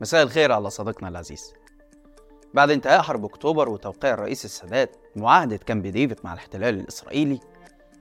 مساء الخير على صديقنا العزيز. بعد انتهاء حرب أكتوبر وتوقيع الرئيس السادات معاهدة كامب ديفيد مع الاحتلال الإسرائيلي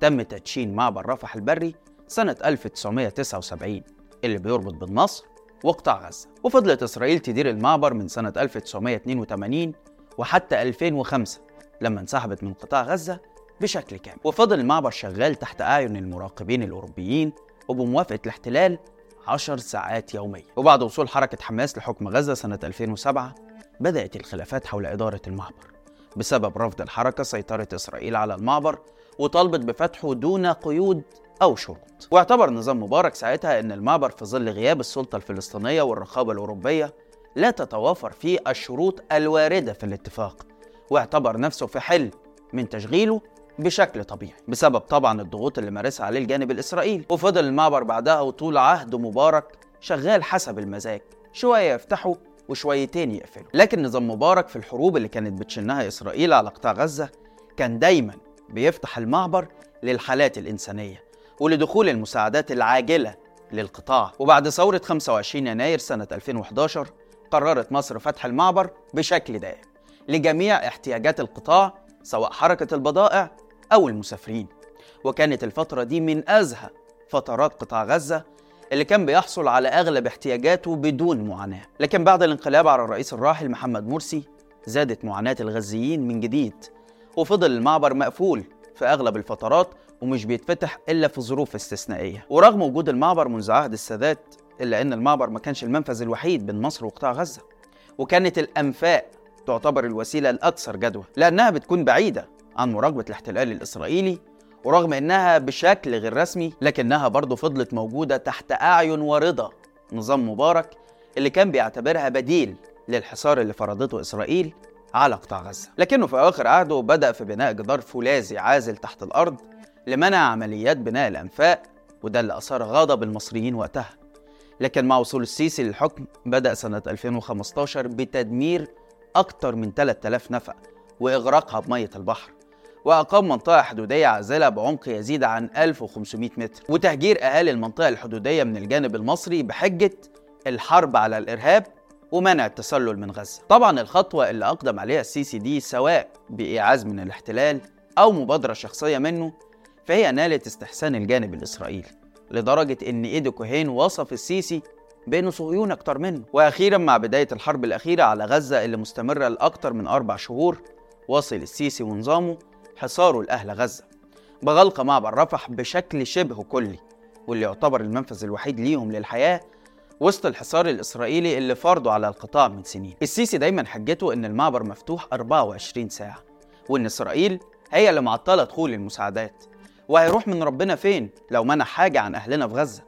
تم تدشين معبر رفح البري سنة 1979 اللي بيربط بين مصر وقطاع غزة. وفضلت إسرائيل تدير المعبر من سنة 1982 وحتى 2005 لما انسحبت من قطاع غزة بشكل كامل. وفضل المعبر شغال تحت أعين المراقبين الأوروبيين وبموافقة الاحتلال 10 ساعات يوميا وبعد وصول حركة حماس لحكم غزة سنة 2007 بدأت الخلافات حول إدارة المعبر. بسبب رفض الحركة سيطرة إسرائيل على المعبر وطالبت بفتحه دون قيود أو شروط. واعتبر نظام مبارك ساعتها أن المعبر في ظل غياب السلطة الفلسطينية والرقابة الأوروبية لا تتوافر فيه الشروط الواردة في الاتفاق. واعتبر نفسه في حل من تشغيله بشكل طبيعي بسبب طبعا الضغوط اللي مارسها عليه الجانب الإسرائيلي. وفضل المعبر بعدها وطول عهد مبارك شغال حسب المزاج. شوية يفتحوا وشويتين يقفلوا. لكن نظام مبارك في الحروب اللي كانت بتشنها إسرائيل على قطاع غزة كان دايما بيفتح المعبر للحالات الإنسانية ولدخول المساعدات العاجلة للقطاع. وبعد ثورة 25 يناير سنة 2011 قررت مصر فتح المعبر بشكل دائم لجميع احتياجات القطاع سواء حركة البضائع أو المسافرين. وكانت الفترة دي من أزهى فترات قطاع غزة اللي كان بيحصل على أغلب احتياجاته بدون معاناة. لكن بعد الانقلاب على الرئيس الراحل محمد مرسي زادت معاناة الغزيين من جديد. وفضل المعبر مقفول في أغلب الفترات ومش بيتفتح إلا في ظروف استثنائية. ورغم وجود المعبر منذ عهد السادات إلا أن المعبر ما كانش المنفذ الوحيد بين مصر وقطاع غزة. وكانت الأنفاق تعتبر الوسيلة الأكثر جدوى لأنها بتكون بعيدة عن مراقبة الاحتلال الإسرائيلي ورغم إنها بشكل غير رسمي لكنها برضه فضلت موجودة تحت أعين ورضا نظام مبارك اللي كان بيعتبرها بديل للحصار اللي فرضته إسرائيل على قطاع غزة. لكنه في اواخر عهده بدأ في بناء جدار فولاذي عازل تحت الأرض لمنع عمليات بناء الأنفاق وده اللي أثار غضب المصريين وقتها. لكن مع وصول السيسي للحكم بدأ سنة 2015 بتدمير أكثر من 3000 نفق وإغراقها بمية البحر. وأقام منطقة حدودية عازلة بعمق يزيد عن 1500 متر. وتهجير أهالي المنطقة الحدودية من الجانب المصري بحجة الحرب على الإرهاب ومنع التسلل من غزة. طبعا الخطوة اللي أقدم عليها السيسي دي سواء بإيعاز من الاحتلال أو مبادرة شخصية منه فهي نالت استحسان الجانب الإسرائيلي لدرجة إن إيدي كوهين وصف السيسي بأنه صهيوني أكتر منه. وأخيرا مع بداية الحرب الأخيرة على غزة اللي مستمرة لأكتر من أربع شهور وصل السيسي ونظامه حصاره لأهل غزة. بغلق معبر رفح بشكل شبه كلي واللي يعتبر المنفذ الوحيد ليهم للحياة وسط الحصار الإسرائيلي اللي فرضه على القطاع من سنين. السيسي دايما حجته إن المعبر مفتوح 24 ساعة وإن إسرائيل هي اللي معطلة دخول المساعدات. وهيروح من ربنا فين لو منع حاجة عن أهلنا في غزة؟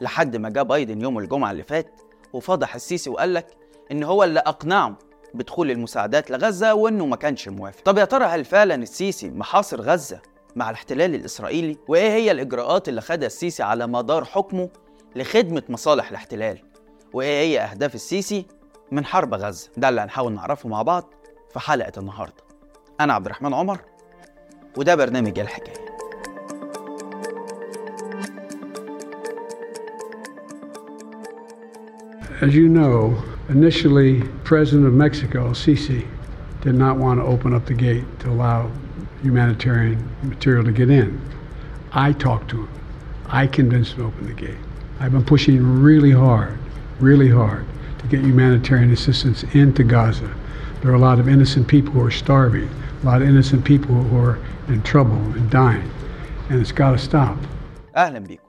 لحد ما جاء بايدن يوم الجمعة اللي فات وفضح السيسي وقال لك إن هو اللي أقنعه بدخول المساعدات لغزة وإنه ما كانش موافق. طب يا ترى هل فعلا السيسي محاصر غزة مع الاحتلال الإسرائيلي؟ وإيه هي الإجراءات اللي خدها السيسي على مدار حكمه لخدمة مصالح الاحتلال؟ وإيه هي أهداف السيسي من حرب غزة؟ ده اللي هنحاول نعرفه مع بعض في حلقة النهاردة. أنا عبد الرحمن عمر وده برنامج الحكاية. As you know, initially, President of Mexico, Sisi, did not want to open up the gate to allow humanitarian material to get in. I talked to him. I convinced him to open the gate. I've been pushing really hard, really hard to get humanitarian assistance into Gaza. There are a lot of innocent people who are starving, a lot of innocent people who are in trouble and dying, and it's got to stop. أهلا بيكم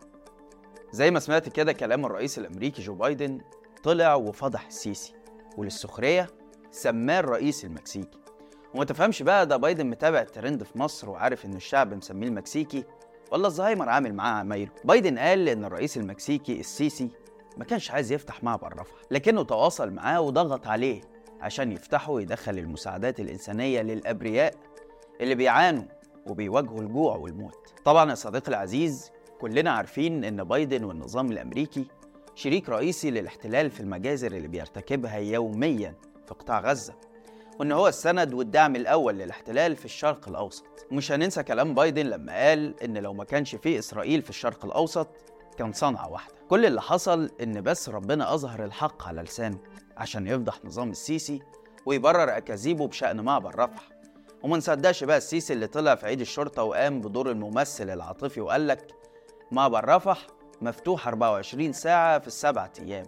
زي ما سمعت كده كلام الرئيس الأمريكي جو بايدن طلع وفضح السيسي وللسخرية سماه الرئيس المكسيكي. وما تفهمش بقى ده بايدن متابع الترند في مصر وعارف إن الشعب مسميه المكسيكي؟ ولا الزهايمر عامل معاه عمايله. بايدن قال إن الرئيس المكسيكي السيسي ما كانش عايز يفتح معبر رفح لكنه تواصل معاه وضغط عليه عشان يفتحه ويدخل المساعدات الإنسانية للأبرياء اللي بيعانوا وبيواجهوا الجوع والموت. طبعا يا صديقي العزيز كلنا عارفين إن بايدن والنظام الأمريكي شريك رئيسي للاحتلال في المجازر اللي بيرتكبها يوميا في قطاع غزة وإن هو السند والدعم الأول للاحتلال في الشرق الأوسط. مش هننسى كلام بايدن لما قال إن لو ما كانش في إسرائيل في الشرق الأوسط كان صنعة واحدة. كل اللي حصل إن بس ربنا أظهر الحق على لسانه عشان يفضح نظام السيسي ويبرر أكاذيبه بشأن معبر رفح. وما نصدقش بقى السيسي اللي طلع في عيد الشرطة وقام بدور الممثل العاطفي وقال لك معبر رفح مفتوح 24 ساعة في السبع أيام.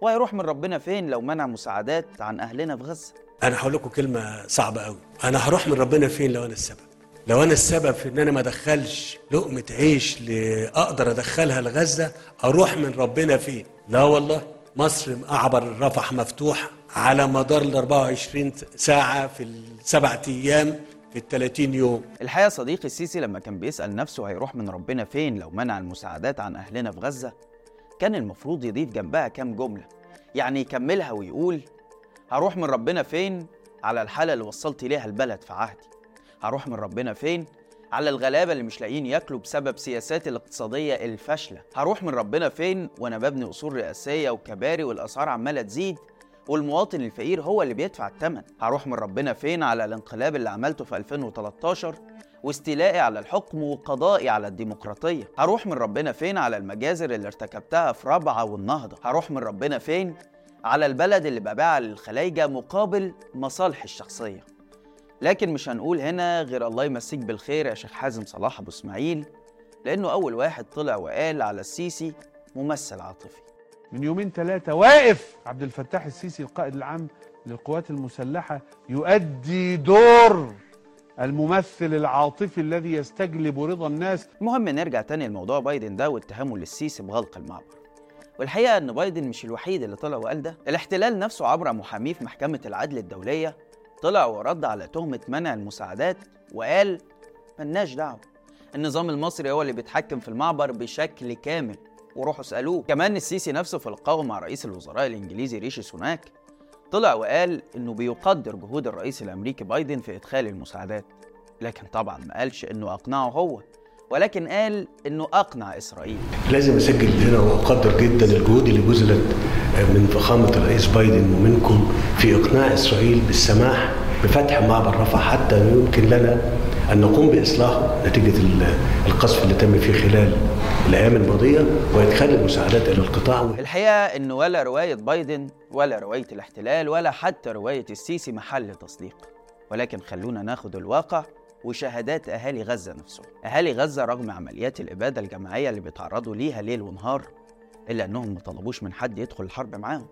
وهيروح من ربنا فين لو منع مساعدات عن أهلنا في غزة؟ أنا هقول لكم كلمة صعبة قوي أنا هروح من ربنا فين لو أنا السبب؟ لو أنا السبب في إن أنا ما أدخلش لقمة عيش ل- أقدر أدخلها لغزة أروح من ربنا فين؟ لا والله. مصر أعبر رفح مفتوح على مدار ال 24 ساعة في السبع أيام. في ال 30 يوم. الحقيقة صديقي السيسي لما كان بيسأل نفسه هيروح من ربنا فين لو منع المساعدات عن أهلنا في غزة كان المفروض يضيف جنبها كام جملة. يعني يكملها ويقول هروح من ربنا فين على الحالة اللي وصلت ليها البلد في عهدي؟ هروح من ربنا فين على الغلابة اللي مش لاقيين ياكلوا بسبب سياساتي الاقتصادية الفاشلة؟ هروح من ربنا فين وأنا ببني أصول رئاسية وكباري والأسعار عمالة تزيد والمواطن الفقير هو اللي بيدفع الثمن هروح من ربنا فين على الانقلاب اللي عملته في 2013 واستيلائي على الحكم وقضائي على الديمقراطية. هروح من ربنا فين على المجازر اللي ارتكبتها في رابعة والنهضة؟ هروح من ربنا فين على البلد اللي ببيعها للخلايجة مقابل مصالحي الشخصية؟ لكن مش هنقول هنا غير الله يمسيك بالخير يا شيخ حازم صلاح أبو إسماعيل لأنه أول واحد طلع وقال على السيسي ممثل عاطفي. من يومين ثلاثة واقف عبد الفتاح السيسي القائد العام للقوات المسلحة يؤدي دور الممثل العاطفي الذي يستجلب رضا الناس. المهم نرجع تاني لموضوع بايدن ده واتهامه للسيسي بغلق المعبر. والحقيقة إن بايدن مش الوحيد اللي طلع وقال ده. الاحتلال نفسه عبر محاميه في محكمة العدل الدولية طلع ورد على تهمة منع المساعدات وقال ملناش دعوة. النظام المصري هو اللي بيتحكم في المعبر بشكل كامل. وروحوا اسألوه. كمان السيسي نفسه في لقائه مع رئيس الوزراء الإنجليزي ريشي سوناك طلع وقال إنه بيقدر جهود الرئيس الأمريكي بايدن في إدخال المساعدات. لكن طبعا ما قالش إنه أقنعه هو ولكن قال إنه أقنع إسرائيل. لازم أسجل هنا وأقدر جدا الجهود اللي بذلت من فخامة الرئيس بايدن ومنكم في إقناع إسرائيل بالسماح بفتح معبر رفح حتى يمكن لنا أن نقوم باصلاحه نتيجة ال- القصف اللي تم فيه خلال الأيام الماضية وإدخال المساعدات إلى القطاع الحقيقة إن ولا رواية بايدن ولا رواية الاحتلال ولا حتى رواية السيسي محل تصديق. ولكن خلونا ناخد الواقع وشهادات أهالي غزة نفسهم. أهالي غزة رغم عمليات الإبادة الجماعية اللي بيتعرضوا ليها ليل ونهار إلا أنهم ما طلبوش من حد يدخل الحرب معاهم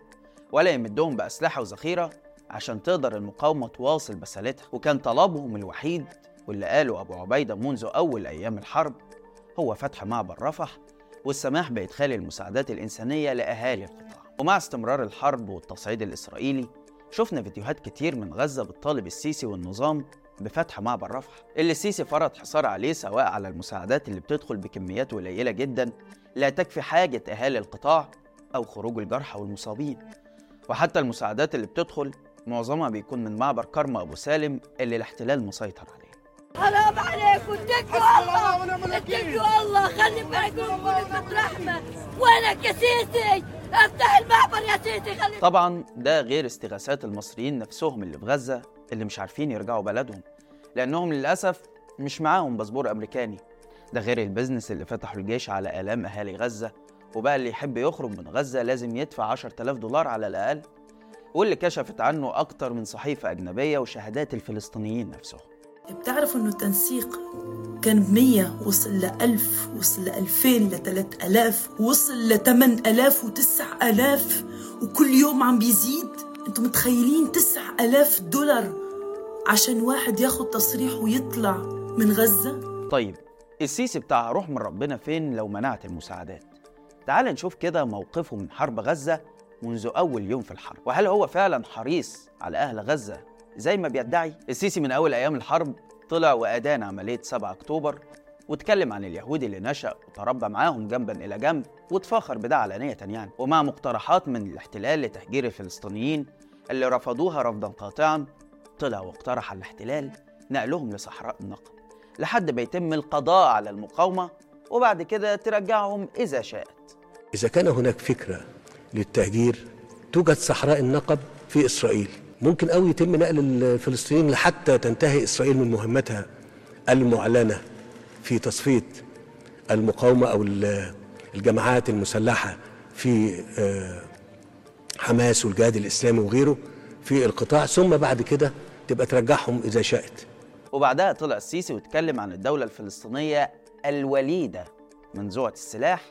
ولا يمدهم بأسلحة وذخيرة عشان تقدر المقاومة تواصل بسالتها وكان طلبهم الوحيد واللي قاله أبو عبيدة منذ أول أيام الحرب هو فتح معبر رفح والسماح بإدخال المساعدات الإنسانية لأهالي القطاع. ومع استمرار الحرب والتصعيد الإسرائيلي شفنا فيديوهات كتير من غزة بتطالب السيسي والنظام بفتح معبر رفح. اللي السيسي فرض حصار عليه سواء على المساعدات اللي بتدخل بكميات قليلة جدا لا تكفي حاجة أهالي القطاع أو خروج الجرحى والمصابين. وحتى المساعدات اللي بتدخل معظمها بيكون من معبر كرم أبو سالم اللي الاحتلال مسيطر عليه. حرام عليكم اتقوا الله. اتقوا الله. خلي بالكم من رحمة وينك يا سيسي افتح المعبر يا سيسي خلي طبعا ده غير استغاثات المصريين نفسهم اللي في غزة اللي مش عارفين يرجعوا بلدهم. لأنهم للأسف مش معاهم باسبور أمريكاني. ده غير ال business اللي فتحوا الجيش على آلام أهالي غزة. وبقى اللي يحب يخرج من غزة لازم يدفع 10000 دولار على الأقل. واللي كشفت عنه أكتر من صحيفة أجنبية وشهادات الفلسطينيين نفسهم. بتعرفوا إنه التنسيق كان بمية وصل لألف وصل لألفين لتلات ألاف وصل لتمن ألاف وتسع ألاف وكل يوم عم بيزيد. أنتم متخيلين تسع ألاف دولار عشان واحد ياخد تصريح ويطلع من غزة؟ طيب السيسي بتاع روح من ربنا فين لو منعت المساعدات؟ تعال نشوف كده موقفه من حرب غزة منذ أول يوم في الحرب. وهل هو فعلا حريص على أهل غزة زي ما بيدعي السيسي من أول أيام الحرب طلع وأدان عملية 7 أكتوبر واتكلم عن اليهود اللي نشأ وتربى معاهم جنبا إلى جنب واتفاخر بده علانية يعني. ومع مقترحات من الاحتلال لتهجير الفلسطينيين اللي رفضوها رفضا قاطعا طلع واقترح على الاحتلال نقلهم لصحراء النقب لحد ما يتم القضاء على المقاومة وبعد كده ترجعهم إذا شاءت. إذا كان هناك فكرة للتهجير توجد صحراء النقب في إسرائيل. ممكن أوي يتم نقل الفلسطينيين حتى تنتهي إسرائيل من مهمتها المعلنة في تصفية المقاومة أو ال- الجماعات المسلحة في آه، حماس والجهاد الإسلامي وغيره في القطاع. ثم بعد كده تبقى ترجعهم إذا شاءت وبعدها طلع السيسي واتكلم عن الدولة الفلسطينية الوليدة منزوعة السلاح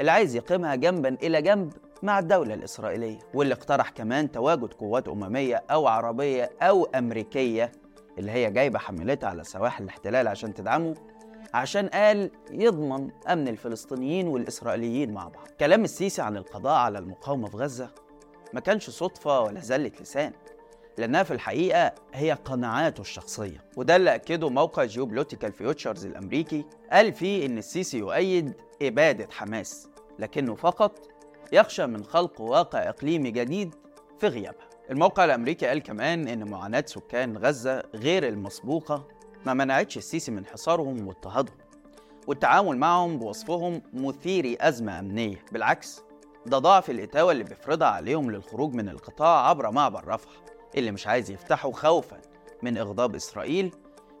اللي عايز يقيمها جنبا إلى جنب مع الدولة الإسرائيلية واللي اقترح كمان تواجد قوات أممية أو عربية أو أمريكية اللي هي جايبة حملتها على سواحل الاحتلال عشان تدعمه عشان قال يضمن أمن الفلسطينيين والإسرائيليين مع بعض. كلام السيسي عن القضاء على المقاومة في غزة ما كانش صدفة ولا زلة لسان لأنها في الحقيقة هي قناعاته الشخصية. وده اللي أكده موقع Geopolitical Futures الأمريكي قال فيه إن السيسي يؤيد إبادة حماس لكنه فقط يخشى من خلق واقع إقليمي جديد في غيابها. الموقع الأمريكي قال كمان إن معاناة سكان غزة غير المسبوقة ما منعتش السيسي من حصارهم واضطهادهم والتعامل معهم بوصفهم مثيري أزمة أمنية. بالعكس ده ضعف الإتاوة اللي بيفرضها عليهم للخروج من القطاع عبر معبر رفح اللي مش عايز يفتحه خوفا من إغضاب إسرائيل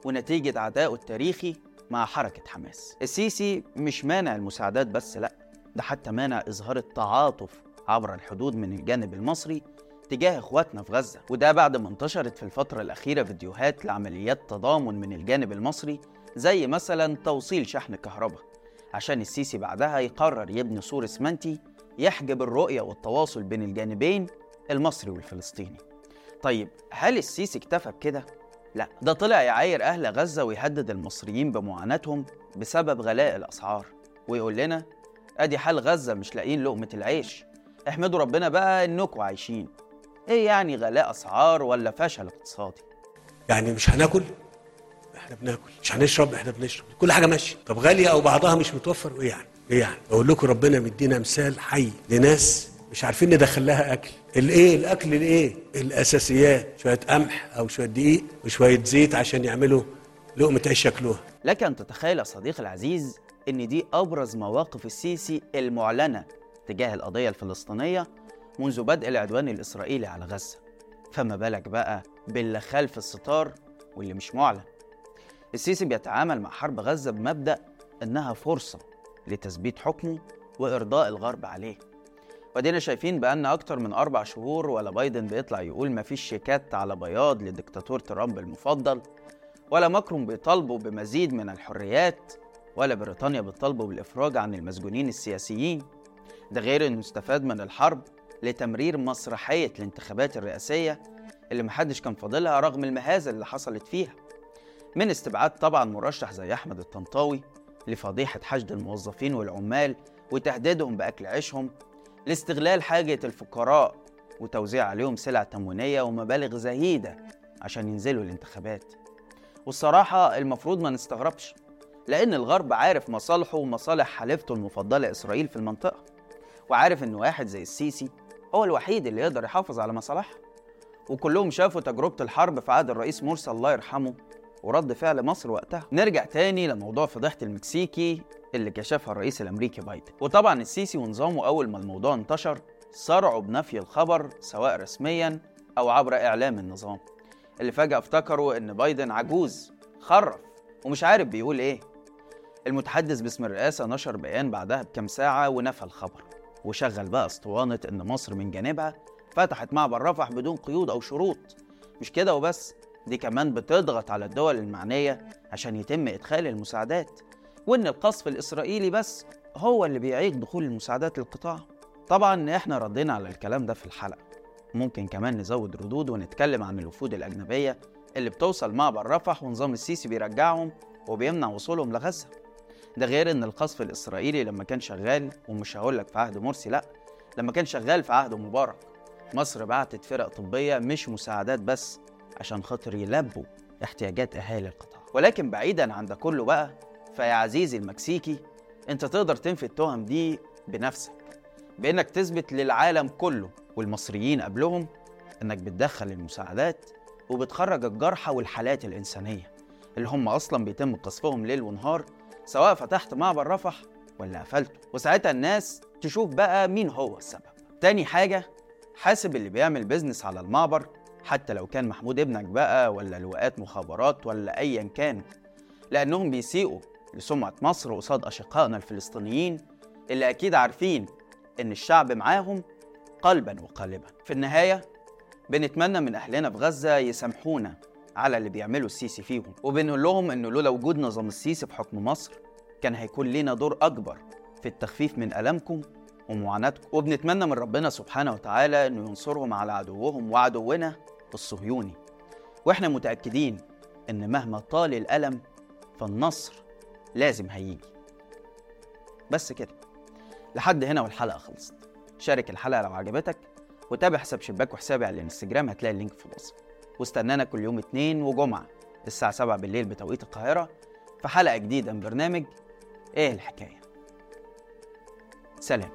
ونتيجة عدائه التاريخي مع حركة حماس. السيسي مش مانع المساعدات بس لأ ده حتى مانع إظهار التعاطف عبر الحدود من الجانب المصري تجاه إخواتنا في غزة وده بعد ما انتشرت في الفترة الأخيرة فيديوهات لعمليات تضامن من الجانب المصري زي مثلا توصيل شحن كهرباء عشان السيسي بعدها يقرر يبني سور اسمنتي يحجب الرؤية والتواصل بين الجانبين المصري والفلسطيني طيب هل السيسي اكتفى بكده؟ لا ده طلع يعاير أهل غزة ويهدد المصريين بمعاناتهم بسبب غلاء الأسعار ويقول لنا أدي حال غزة مش لاقيين لقمة العيش. احمدوا ربنا بقى إنكم عايشين. إيه يعني غلاء أسعار ولا فشل اقتصادي؟ يعني مش هناكل؟ إحنا بناكل. مش هنشرب؟ إحنا بنشرب. كل حاجة ماشية. طب غالية أو بعضها مش متوفر؟ إيه يعني؟ إيه يعني؟ أقول لكم ربنا مدينا مثال حي لناس مش عارفين ندخل لها أكل. الايه؟ الأكل الايه؟ الأساسيات. شوية قمح أو شوية دقيق وشوية زيت عشان يعملوا لقمة عيش ياكلوها. لك أن تتخيل يا صديقي العزيز إن دي أبرز مواقف السيسي المعلنة تجاه القضية الفلسطينية منذ بدء العدوان الإسرائيلي على غزة. فما بالك بقى باللي خلف الستار واللي مش معلن. السيسي بيتعامل مع حرب غزة بمبدأ إنها فرصة لتثبيت حكمه وإرضاء الغرب عليه. ودينا شايفين بأن أكتر من أربع شهور ولا بايدن بيطلع يقول مفيش شيكات على بياض لديكتاتور ترامب المفضل ولا ماكرون بيطالبوا بمزيد من الحريات ولا بريطانيا بتطالبوا بالإفراج عن المسجونين السياسيين. ده غير إنه استفاد من الحرب لتمرير مسرحية الانتخابات الرئاسية اللي محدش كان فاضلها رغم المهازل اللي حصلت فيها. من استبعاد طبعا مرشح زي أحمد الطنطاوي لفضيحة حشد الموظفين والعمال وتهديدهم بأكل عيشهم لاستغلال حاجة الفقراء وتوزيع عليهم سلع تموينية ومبالغ زهيدة عشان ينزلوا الانتخابات. والصراحة المفروض ما نستغربش. لأن الغرب عارف مصالحه ومصالح حليفته المفضلة إسرائيل في المنطقة وعارف إن واحد زي السيسي هو الوحيد اللي يقدر يحافظ على مصالحها وكلهم شافوا تجربة الحرب في عهد الرئيس مرسي الله يرحمه ورد فعل مصر وقتها. نرجع تاني لموضوع فضيحة المكسيكي اللي كشفها الرئيس الأمريكي بايدن. وطبعا السيسي ونظامه أول ما الموضوع انتشر سرعوا بنفي الخبر سواء رسميا أو عبر إعلام النظام. اللي فجأة افتكروا إن بايدن عجوز خرف ومش عارف بيقول إيه. المتحدث باسم الرئاسة نشر بيان بعدها بكام ساعة ونفى الخبر وشغل بقى أسطوانة إن مصر من جانبها فتحت معبر رفح بدون قيود أو شروط. مش كده وبس دي كمان بتضغط على الدول المعنية عشان يتم إدخال المساعدات وإن القصف الإسرائيلي بس هو اللي بيعيق دخول المساعدات للقطاع. طبعا إحنا ردينا على الكلام ده في الحلقة. ممكن كمان نزود ردود ونتكلم عن الوفود الأجنبية اللي بتوصل معبر رفح ونظام السيسي بيرجعهم وبيمنع وصولهم لغزة. ده غير إن القصف الإسرائيلي لما كان شغال ومش هقول لك في عهد مرسي لأ لما كان شغال في عهد مبارك مصر بعتت فرق طبية مش مساعدات بس عشان خاطر يلبوا احتياجات أهالي القطاع. ولكن بعيدا عن ده كله بقى فيا عزيزي المكسيكي أنت تقدر تنفي التهم دي بنفسك بإنك تثبت للعالم كله والمصريين قبلهم إنك بتدخل المساعدات وبتخرج الجرحى والحالات الإنسانية اللي هم أصلا بيتم قصفهم ليل ونهار سواء فتحت معبر رفح ولا قفلته. وساعتها الناس تشوف بقى مين هو السبب. تاني حاجة حاسب اللي بيعمل بيزنس على المعبر حتى لو كان محمود ابنك بقى ولا لواءات مخابرات ولا أيا كان لأنهم بيسيئوا لسمعة مصر قصاد أشقائنا الفلسطينيين اللي أكيد عارفين إن الشعب معاهم قلبا وقالبا. في النهاية بنتمنى من أهلنا في غزة يسامحونا على اللي بيعمله السيسي فيهم. وبنقول لهم إنه لولا وجود نظام السيسي في حكم مصر كان هيكون لنا دور أكبر في التخفيف من ألمكم ومعاناتكم. وبنتمنى من ربنا سبحانه وتعالى إنه ينصرهم على عدوهم وعدونا الصهيوني. وإحنا متأكدين إن مهما طال الألم فالنصر لازم هيجي. بس كده. لحد هنا والحلقة خلصت. شارك الحلقة لو عجبتك وتابع حساب شباك وحسابي على الانستجرام هتلاقي اللينك في الوصف. واستنانا كل يوم اتنين وجمعة الساعة 7 بالليل بتوقيت القاهرة في حلقة جديدة من برنامج إيه الحكاية؟ سلام.